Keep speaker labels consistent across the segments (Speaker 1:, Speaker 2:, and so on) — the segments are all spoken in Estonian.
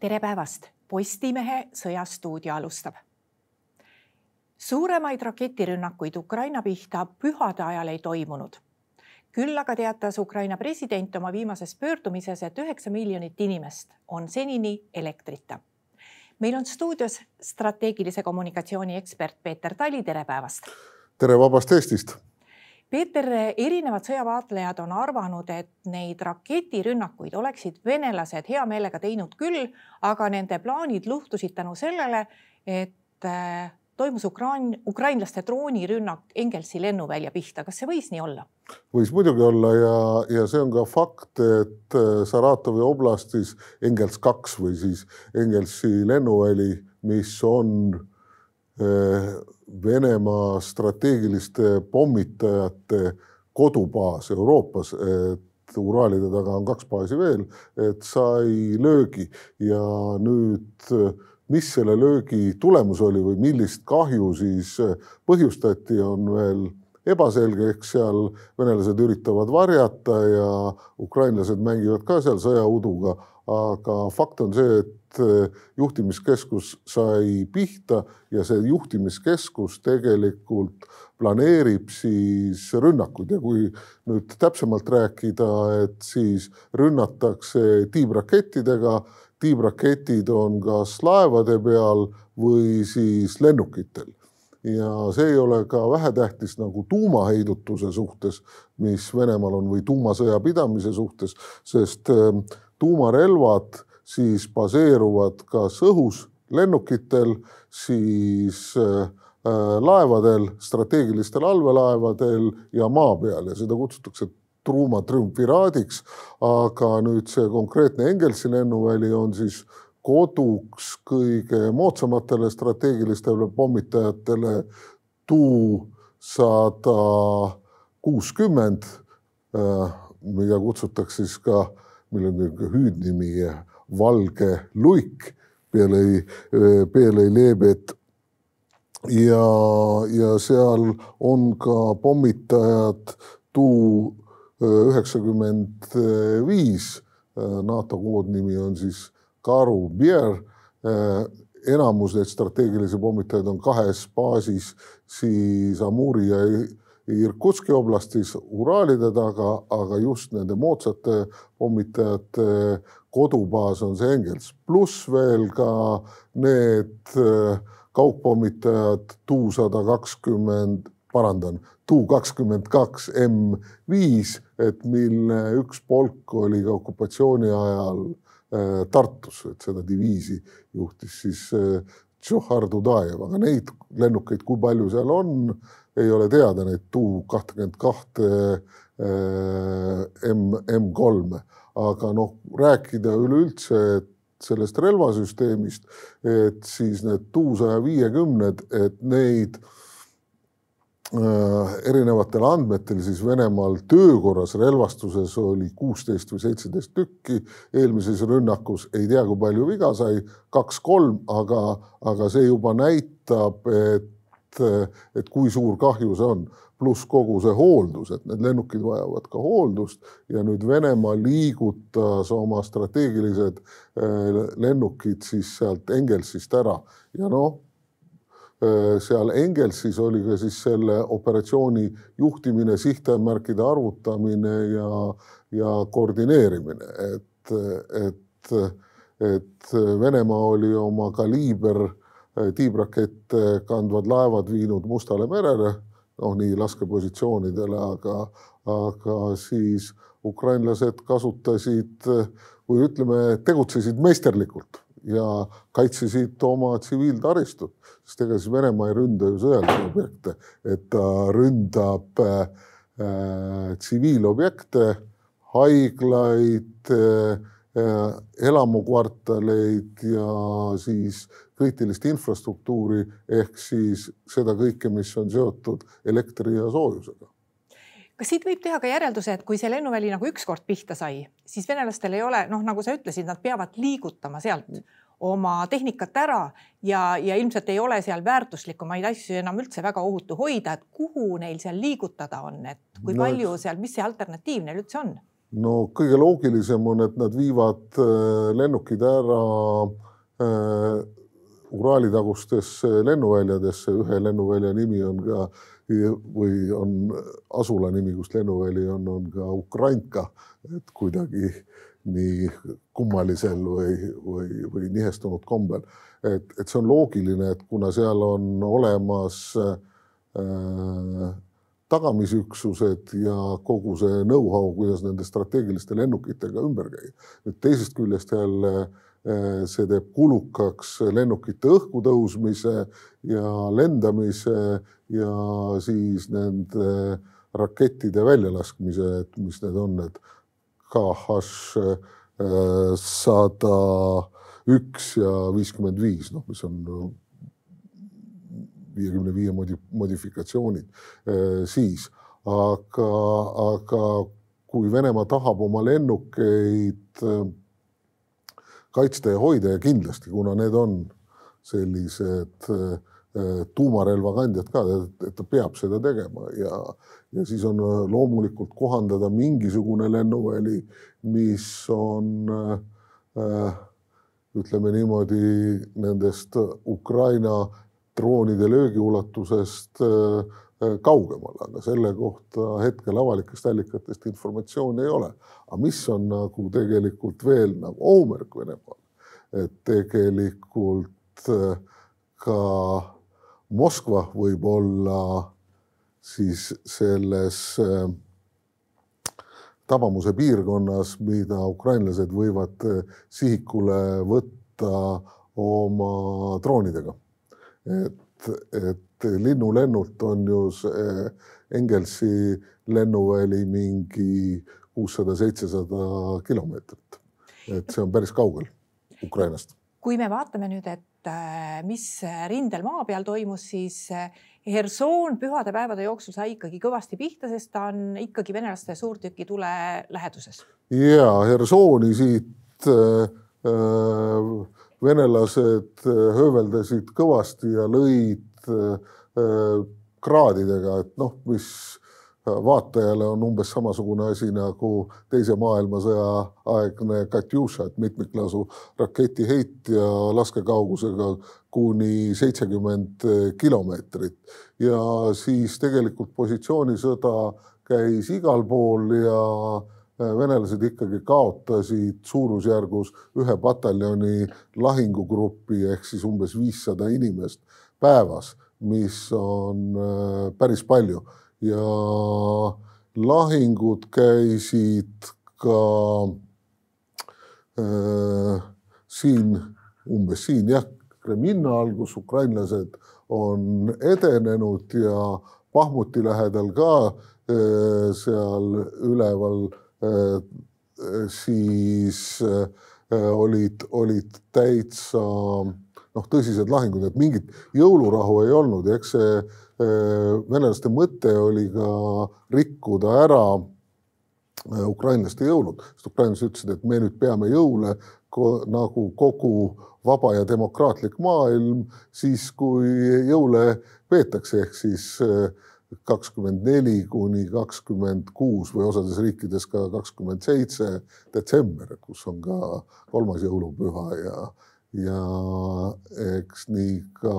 Speaker 1: tere päevast, Postimehe Sõjastuudio alustab. suuremaid raketirünnakuid Ukraina pihta pühade ajal ei toimunud. küll aga teatas Ukraina president oma viimases pöördumises, et üheksa miljonit inimest on senini elektrita. meil on stuudios strateegilise kommunikatsiooni ekspert Peeter Tali, tere päevast.
Speaker 2: tere vabast Eestist
Speaker 1: Peeter, erinevad sõjavaatlejad on arvanud, et neid raketirünnakuid oleksid venelased hea meelega teinud küll, aga nende plaanid luhtusid tänu sellele, et äh, toimus Ukrain, ukrainlaste droonirünnak Engelsi lennuvälja pihta. kas see võis nii olla?
Speaker 2: võis muidugi olla ja, ja see on ka fakt, et äh, Saratovi oblastis Engels kaks või siis Engelsi lennuväli, mis on äh, Venemaa strateegiliste pommitajate kodubaas Euroopas, et Uraalide taga on kaks baasi veel, et sai löögi. Ja nüüd mis selle löögi tulemus oli või millist kahju siis põhjustati, on veel ebaselge, eks seal venelased üritavad varjata ja ukrainlased mängivad ka seal sõjauduga, aga fakt on see, et Eh, juhtimiskeskus sai pihta ja see juhtimiskeskus tegelikult planeerib siis rünnakuid ja kui nüüd täpsemalt rääkida, et siis rünnatakse tiibrakettidega, tiibraketid on kas laevade peal või siis lennukitel ja see ei ole ka vähetähtis nagu tuumaheidutuse suhtes, mis Venemaal on või tuumasõja pidamise suhtes, sest eh, tuumarelvad siis baseeruvad kas õhus lennukitel, siis äh, äh, laevadel, strateegilistel allveelaevadel ja maa peal ja seda kutsutakse Truuma triumviraadiks. aga nüüd see konkreetne Engelsi lennuväli on siis koduks kõige moodsamatele strateegilistele pommitajatele Tu sada kuuskümmend, äh, mida kutsutakse siis ka, millel on hüüdnimi valge luik peale, peale Leebet. ja, ja seal on ka pommitajad Tu üheksakümmend viis, NATO koodnimi on siis Karu Bier. enamus neid strateegilisi pommitajaid on kahes baasis, siis Amuri ja Irkutski oblastis Uraalide taga, aga just nende moodsate pommitajate kodubaas on see Engels, pluss veel ka need äh, kaugpommitajad Tu sada kakskümmend, parandan, Tu kakskümmend kaks M viis, et mille üks polk oli ka okupatsiooni ajal äh, Tartus, et seda diviisi juhtis siis äh, Tšohhar Dudajev, aga neid lennukeid, kui palju seal on, ei ole teada, neid Tu kahtekümmet kahte M, M kolme aga noh, rääkida üleüldse sellest relvasüsteemist, et siis need Tu saja viiekümned, et neid äh, erinevatel andmetel siis Venemaal töökorras relvastuses oli kuusteist või seitseteist tükki. eelmises rünnakus ei tea, kui palju viga sai, kaks-kolm, aga, aga see juba näitab, et, et kui suur kahju see on. Pluss kogu see hooldus, et need lennukid vajavad ka hooldust. Ja nüüd Venemaa liigutas oma strateegilised äh, lennukid siis sealt Engelsist ära. Ja noh, äh, seal Engelsis oli ka siis selle operatsiooni juhtimine, sihtemärkide arvutamine ja, ja koordineerimine, et, et, et Venemaa oli oma kaliiber äh, tiibrakette kandvad laevad viinud Mustale merele noh, nii laskepositsioonidele, aga, aga siis ukrainlased kasutasid või ütleme, tegutsesid meisterlikult ja kaitsesid oma tsiviiltaristut, sest ega siis Venemaa ei ründa ju sõjalisi objekte, et ta ründab äh, tsiviilobjekte, haiglaid äh,, elamukvartaleid ja siis kriitilist infrastruktuuri ehk siis seda kõike, mis on seotud elektri ja soojusega.
Speaker 1: Kas siit võib teha ka järelduse, et kui see lennuväli nagu ükskord pihta sai, siis venelastel ei ole noh, nagu sa ütlesid, nad peavad liigutama sealt oma tehnikat ära ja, ja ilmselt ei ole seal väärtuslikumaid asju enam üldse väga ohutu hoida, et kuhu neil seal liigutada on, et kui no, palju seal, mis see alternatiiv neil üldse on?
Speaker 2: no kõige loogilisem on, et nad viivad lennukid ära Uraali tagustesse lennuväljadesse, ühe lennuvälja nimi on ka või on asula nimi, kus lennuväli on, on ka Ukrainka, et kuidagi nii kummalisel või, või, või nihestunud kombel. et, et see on loogiline, et kuna seal on olemas äh, tagamisüksused ja kogu see know-how, kuidas nende strateegiliste lennukitega ümber käia. nüüd teisest küljest jälle äh, see teeb kulukaks lennukite õhku tõusmise ja lendamise ja siis nende rakettide väljalaskmise, et mis need on, need KH sada üks ja viiskümmend viis, noh, mis on viiekümne viie modifikatsioonid eh, siis, aga, aga kui Venemaa tahab oma lennukeid eh, kaitsta ja hoida ja kindlasti, kuna need on sellised äh, Äh, tuumarelvakandjat ka, et ta peab seda tegema ja, ja siis on äh, loomulikult kohandada mingisugune lennuväli, mis on äh, ütleme niimoodi nendest Ukraina droonide löögiulatusest äh, kaugemal, aga selle kohta hetkel avalikest allikatest informatsiooni ei ole. aga mis on nagu tegelikult veel nagu ohumärk Venemaal, et tegelikult äh, ka Moskva võib olla siis selles äh, tabamuse piirkonnas, mida ukrainlased võivad äh, sihikule võtta oma droonidega. et, et linnulennult on ju see Engelsi lennuväli mingi kuussada, seitsesada kilomeetrit. et see on päris kaugel Ukrainast.
Speaker 1: kui me vaatame nüüd, et Äh, mis rindel maa peal toimus, siis äh, Hersoon pühadepäevade jooksul sai ikkagi kõvasti pihta, sest ta on ikkagi venelaste suurtükitule läheduses.
Speaker 2: ja Hersooni siit äh, venelased hööveldasid kõvasti ja lõid kraadidega, et noh, mis vaatajale on umbes samasugune asi nagu Teise maailmasõja aegne Katjuša, et mitmiklasu raketiheit ja laskekaugusega kuni seitsekümmend kilomeetrit. ja siis tegelikult positsioonisõda käis igal pool ja venelased ikkagi kaotasid suurusjärgus ühe pataljoni lahingugrupi ehk siis umbes viissada inimest päevas, mis on äh, päris palju. Ja lahingud käisid ka äh, siin, umbes siin jah, Kreminna all, kus ukrainlased on edenenud ja Pahmuti lähedal ka äh, seal üleval äh, siis äh, olid, olid täitsa noh, tõsised lahingud, et mingit jõulurahu ei olnud. Ja eks see Äh, venelaste mõte oli ka rikkuda ära äh, ukrainlaste jõulud, sest ukrainlased ütlesid, et me nüüd peame jõule nagu kogu vaba ja demokraatlik maailm siis, kui jõule peetakse, ehk siis äh, kakskümmend neli kuni kakskümmend kuus või osades riikides ka kakskümmend seitse detsember, kus on ka kolmas jõulupüha ja ja eks nii ka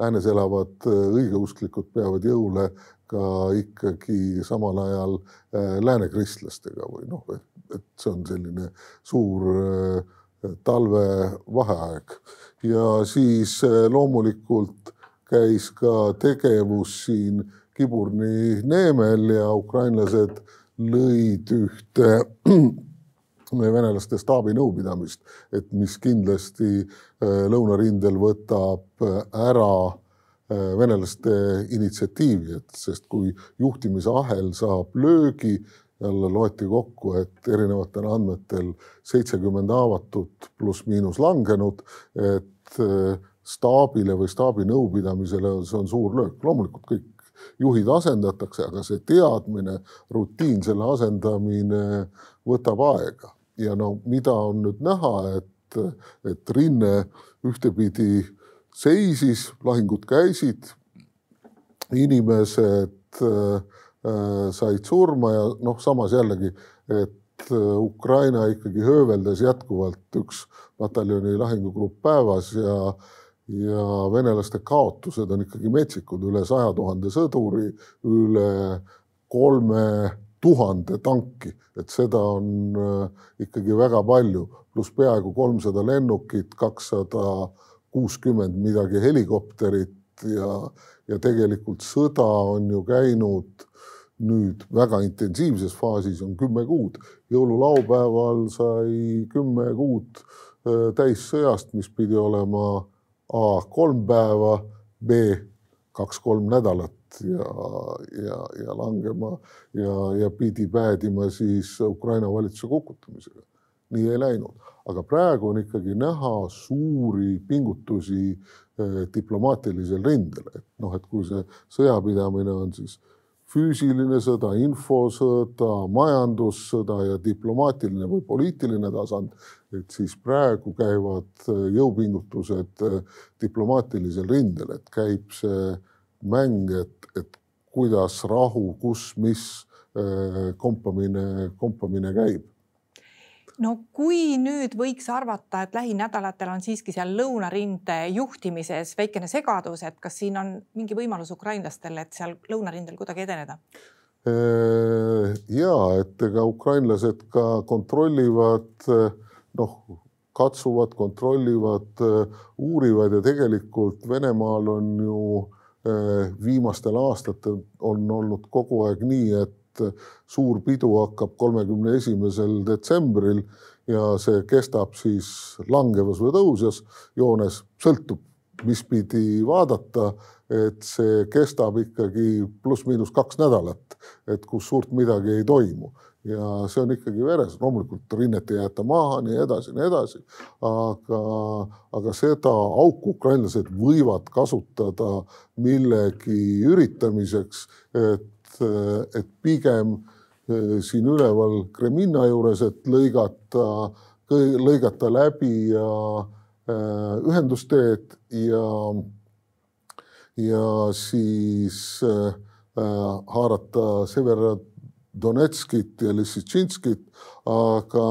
Speaker 2: läänes elavad äh, õigeusklikud peavad jõule ka ikkagi samal ajal äh, lääne kristlastega või noh, et see on selline suur äh, talvevaheaeg. Ja siis loomulikult käis ka tegevus siin Kiburni neemel ja ukrainlased lõid ühte venelaste staabinõupidamist, et mis kindlasti äh, lõunarindel võtab äh, ära äh, venelaste initsiatiivi, et sest kui juhtimisahel saab löögi, jälle loeti kokku, et erinevatel andmetel seitsekümmend haavatut pluss-miinus langenud, et staabile või staabinõupidamisele see on suur löök. loomulikult kõik juhid asendatakse, aga see teadmine, rutiin, selle asendamine võtab aega ja no mida on nüüd näha, et, et rinne ühtepidi seisis, lahingud käisid, inimesed äh, said surma ja noh, samas jällegi, et Ukraina ikkagi hööveldas jätkuvalt üks pataljoni lahingugrupp päevas ja ja venelaste kaotused on ikkagi metsikud, üle saja tuhande sõduri, üle kolme tuhande tanki, et seda on ikkagi väga palju, pluss peaaegu kolmsada lennukit, kakssada kuuskümmend midagi helikopterit ja, ja tegelikult sõda on ju käinud nüüd väga intensiivses faasis on kümme kuud. jõululaupäeval sai kümme kuud äh, täis sõjast, mis pidi olema A kolm päeva, B kaks-kolm nädalat ja, ja, ja langema ja, ja pidi päädima siis Ukraina valitsuse kukutamisega. nii ei läinud, aga praegu on ikkagi näha suuri pingutusi eh, diplomaatilisel rindel, et noh, et kui see sõjapidamine on siis füüsiline sõda, infosõda, majandussõda ja diplomaatiline või poliitiline tasand, et siis praegu käivad äh, jõupingutused äh, diplomaatilisel rindel, et käib see mäng, et, et kuidas rahu, kus, mis äh, kompamine, kompamine käib
Speaker 1: no kui nüüd võiks arvata, et lähinädalatel on siiski seal lõunarinde juhtimises väikene segadus, et kas siin on mingi võimalus ukrainlastel, et seal lõunarindel kuidagi edeneda?
Speaker 2: Äh, ja et ega ukrainlased ka kontrollivad, noh, katsuvad, kontrollivad, uurivad ja tegelikult Venemaal on ju äh, viimastel aastatel on olnud kogu aeg nii, et suur pidu hakkab kolmekümne esimesel detsembril ja see kestab siis langevas või tõusjas joones, sõltub, mis pidi vaadata, et see kestab ikkagi pluss-miinus kaks nädalat, et kus suurt midagi ei toimu ja see on ikkagi veres, loomulikult rinnet ei jäeta maha, nii edasi, nii edasi. aga, aga seda auku ukrainlased võivad kasutada millegi üritamiseks, et et pigem eh, siin üleval Kreminna juures, et lõigata, lõigata läbi ja eh, ühendusteed ja, ja siis äh, haarata Severodonetskit ja Lissitšinskit, aga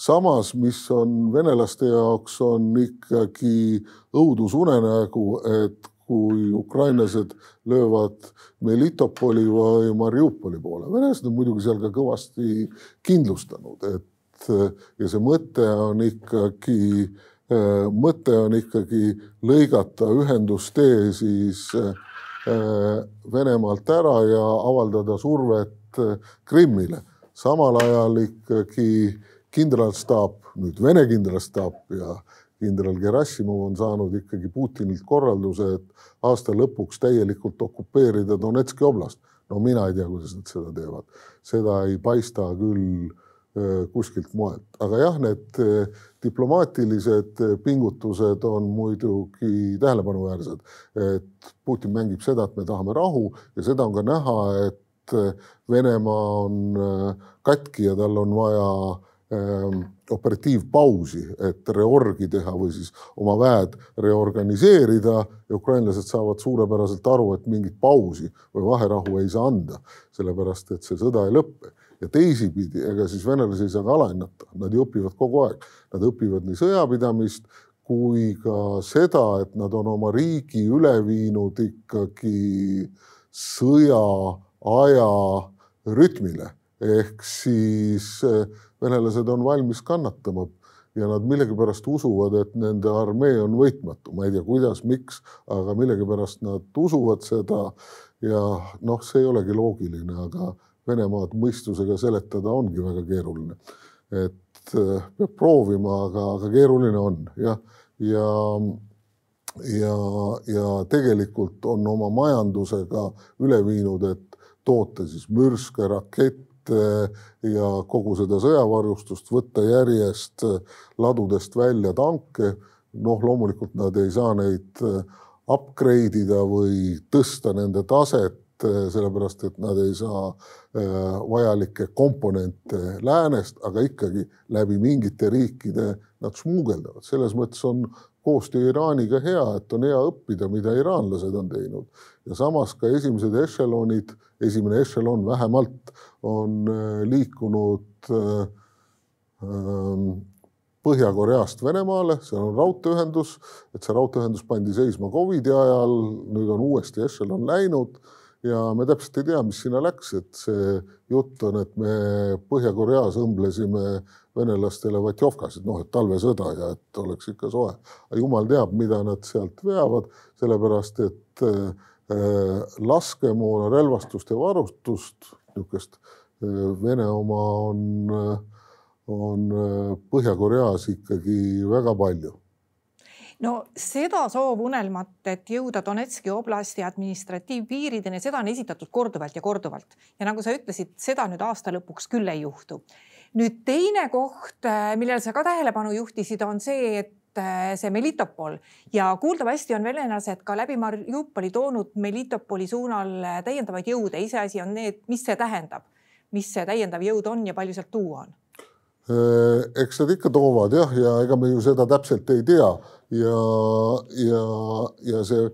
Speaker 2: samas, mis on venelaste jaoks, on ikkagi õudusunenägu, et kui ukrainlased löövad Melitopoli või Mariupoli poole. venelased on muidugi seal ka kõvasti kindlustanud, et ja see mõte on ikkagi, mõte on ikkagi lõigata ühendustee siis Venemaalt ära ja avaldada survet Krimmile. samal ajal ikkagi kindralstaap, nüüd Vene kindralstaap ja kindral Gerassimov on saanud ikkagi Putinilt korralduse, et aasta lõpuks täielikult okupeerida Donetski oblast. no mina ei tea, kuidas nad seda teevad, seda ei paista küll kuskilt mujalt, aga jah, need diplomaatilised pingutused on muidugi tähelepanuväärsed, et Putin mängib seda, et me tahame rahu ja seda on ka näha, et Venemaa on katki ja tal on vaja Ähm, operatiivpausi, et reorgi teha või siis oma väed reorganiseerida. Ja ukrainlased saavad suurepäraselt aru, et mingit pausi või vaherahu ei saa anda, sellepärast et see sõda ei lõppe. Ja teisipidi, ega siis venelasi ei saa ka alahinnata, nad ju õpivad kogu aeg, nad õpivad nii sõjapidamist kui ka seda, et nad on oma riigi üle viinud ikkagi sõjaaja rütmile. Ehk siis venelased on valmis kannatama ja nad millegipärast usuvad, et nende armee on võitmatu, ma ei tea, kuidas, miks, aga millegipärast nad usuvad seda. ja noh, see ei olegi loogiline, aga Venemaad mõistusega seletada ongi väga keeruline. et äh, peab proovima, aga, aga keeruline on jah, ja, ja, ja, ja tegelikult on oma majandusega üle viinud, et toota siis mürske, rakette ja kogu seda sõjavarustust, võtta järjest ladudest välja tanke. noh, loomulikult nad ei saa neid upgrade ida või tõsta nende taset, sellepärast et nad ei saa äh, vajalikke komponente läänest, aga ikkagi läbi mingite riikide nad smuugeldavad, selles mõttes on koostöö Iraaniga hea, et on hea õppida, mida iraanlased on teinud. Ja samas ka esimesed ešelonid, esimene ešelon vähemalt on äh, liikunud ähm, Põhja-Koreast Venemaale, seal on raudteeühendus, et see raudteeühendus pandi seisma Covidi ajal, nüüd on uuesti ešelon läinud ja me täpselt ei tea, mis sinna läks, et see jutt on, et me Põhja-Koreas õmblesime venelastele vatjovkasid, noh, et talvesõda ja et oleks ikka soe. jumal teab, mida nad sealt veavad, sellepärast et äh, laskemoona, relvastust ja varustust, niisugust äh, Vene oma on, äh, on Põhja-Koreas ikkagi väga palju
Speaker 1: no seda soovunelmat, et jõuda Donetski oblasti administratiivpiirideni, seda on esitatud korduvalt ja korduvalt ja nagu sa ütlesid, seda nüüd aasta lõpuks küll ei juhtu. nüüd teine koht, äh, millele sa ka tähelepanu juhtisid, on see, et äh, see Melitopol ja kuuldavasti on venelased ka läbi Mariupoli toonud Melitopoli suunal äh, täiendavaid jõude. iseasi on need, mis see tähendab, mis see täiendav jõud on ja palju sealt tuua on
Speaker 2: eks nad ikka toovad jah, ja ega me ju seda täpselt ei tea. Ja, ja, ja see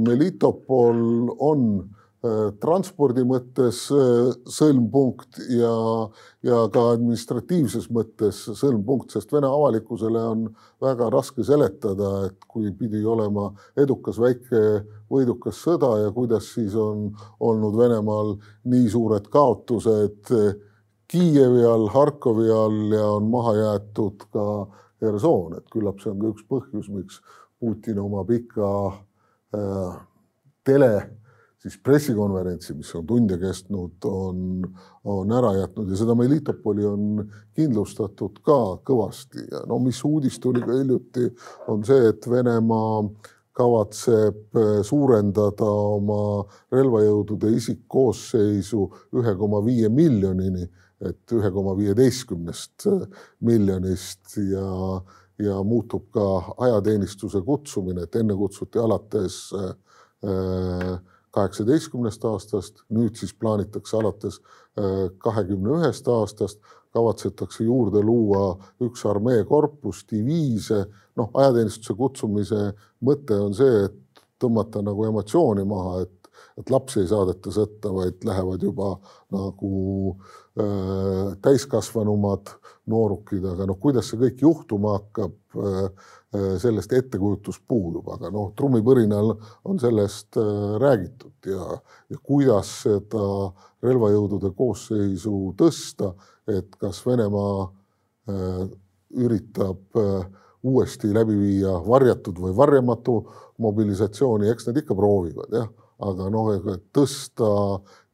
Speaker 2: Melitopol on transpordi mõttes sõlmpunkt ja, ja ka administratiivses mõttes sõlmpunkt, sest Vene avalikkusele on väga raske seletada, et kui pidi olema edukas väike võidukas sõda ja kuidas siis on olnud Venemaal nii suured kaotused Kiievi all, Harkovi all ja on maha jäetud ka Herson, et küllap see on ka üks põhjus, miks Putin oma pika äh, tele siis pressikonverentsi, mis on tunde kestnud, on, on ära jätnud ja seda Melitopoli on kindlustatud ka kõvasti. Ja no mis uudis tuli ka hiljuti, on see, et Venemaa kavatseb äh, suurendada oma relvajõudude isikkoosseisu ühe koma viie miljonini et ühe koma viieteistkümnest äh, miljonist ja, ja muutub ka ajateenistuse kutsumine, et enne kutsuti alates äh, kaheksateistkümnest aastast, nüüd siis plaanitakse alates äh, kahekümne ühest aastast, kavatsetakse juurde luua üks armeekorpus, diviise, noh, ajateenistuse kutsumise mõte on see, et tõmmata nagu emotsiooni maha, et et lapsi ei saadeta sõtta, vaid lähevad juba nagu äh, täiskasvanumad noorukid, aga noh, kuidas see kõik juhtuma hakkab äh,, äh sellest ettekujutus puudub, aga noh, trummipõrinal on sellest äh, räägitud ja, ja kuidas seda relvajõudude koosseisu tõsta, et kas Venemaa äh, üritab äh, uuesti läbi viia varjatud või varjamatu mobilisatsiooni, eks nad ikka proovivad jah aga noh, ega tõsta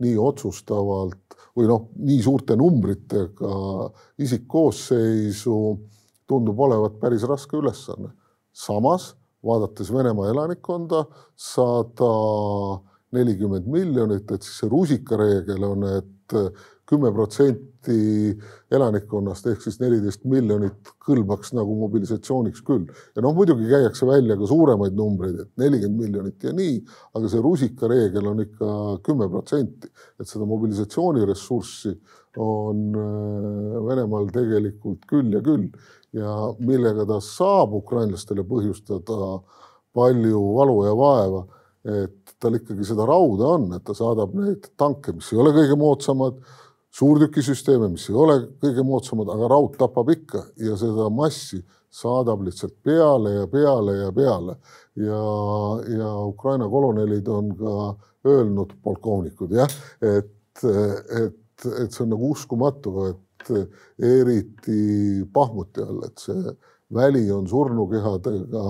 Speaker 2: nii otsustavalt või noh, nii suurte numbritega isikkoosseisu tundub olevat päris raske ülesanne. samas vaadates Venemaa elanikkonda sada nelikümmend miljonit, et siis see rusikareegel on, et kümme protsenti elanikkonnast ehk siis neliteist miljonit kõlbaks nagu mobilisatsiooniks küll. ja noh, muidugi käiakse välja ka suuremaid numbreid, et nelikümmend miljonit ja nii, aga see rusikareegel on ikka kümme protsenti, et seda mobilisatsiooniressurssi on äh, Venemaal tegelikult küll ja küll ja millega ta saab ukrainlastele põhjustada palju valu ja vaeva, et tal ikkagi seda rauda on, et ta saadab neid tanke, mis ei ole kõige moodsamad suurtükisüsteeme, mis ei ole kõige moodsamad, aga raud tapab ikka ja seda massi saadab lihtsalt peale ja peale ja peale. ja, ja Ukraina kolonelid on ka öelnud, polkovnikud jah, et, et, et see on nagu uskumatu, et eriti Pahmuti all, et see väli on surnukehadega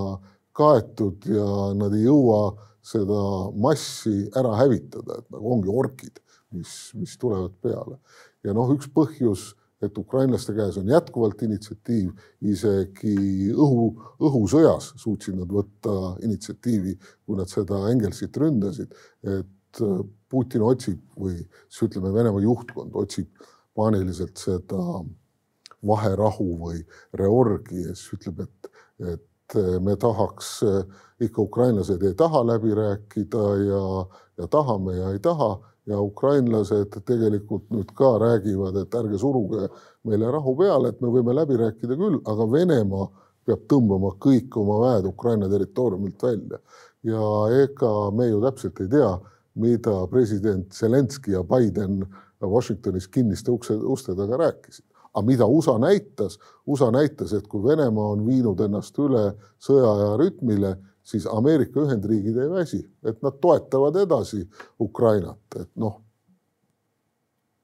Speaker 2: kaetud ja nad ei jõua seda massi ära hävitada, et nagu ongi orkid mis, mis tulevad peale. ja noh, üks põhjus, et ukrainlaste käes on jätkuvalt initsiatiiv, isegi õhu, õhusõjas suutsid nad võtta initsiatiivi, kui nad seda Engelsit ründasid, et äh, Putin otsib või siis ütleme, Venemaa juhtkond otsib paaniliselt seda vaherahu või reorgi ja siis ütleb, et, et äh, me tahaks äh, ikka, ukrainlased ei taha läbi rääkida ja, ja tahame ja ei taha ja ukrainlased tegelikult nüüd ka räägivad, et ärge suruge meile rahu peale, et me võime läbi rääkida küll, aga Venemaa peab tõmbama kõik oma väed Ukraina territooriumilt välja. ja ega me ju täpselt ei tea, mida president Zelenskõi ja Biden Washingtonis kinniste ukse, uste taga rääkisid. aga mida USA näitas, USA näitas, et kui Venemaa on viinud ennast üle sõjaaja rütmile, siis Ameerika Ühendriigid ei väsi, et nad toetavad edasi Ukrainat, et noh,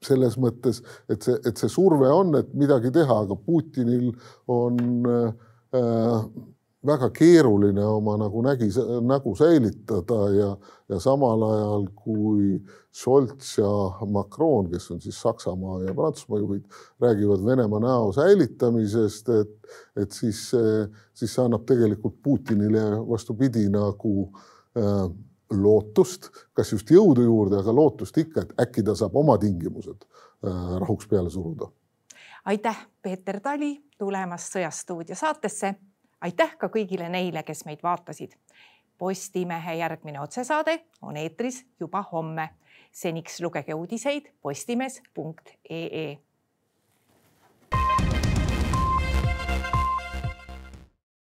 Speaker 2: selles mõttes, et see, et see surve on, et midagi teha, aga Putinil on äh, väga keeruline oma nagu nägi, nägu säilitada ja, ja samal ajal kui Scholz ja Macron, kes on siis Saksamaa ja Prantsusmaa juhid, räägivad Venemaa näo säilitamisest, et, et siis, siis see annab tegelikult Putinile vastupidi nagu äh, lootust, kas just jõudu juurde, aga lootust ikka, et äkki ta saab oma tingimused äh, rahuks peale suruda.
Speaker 1: aitäh, Peeter Tali tulemast Sõjastuudio saatesse. Aitäh ka kõigile neile, kes meid vaatasid. Postimehe järgmine otsesaade on eetris juba homme. seniks lugege uudiseid postimees.ee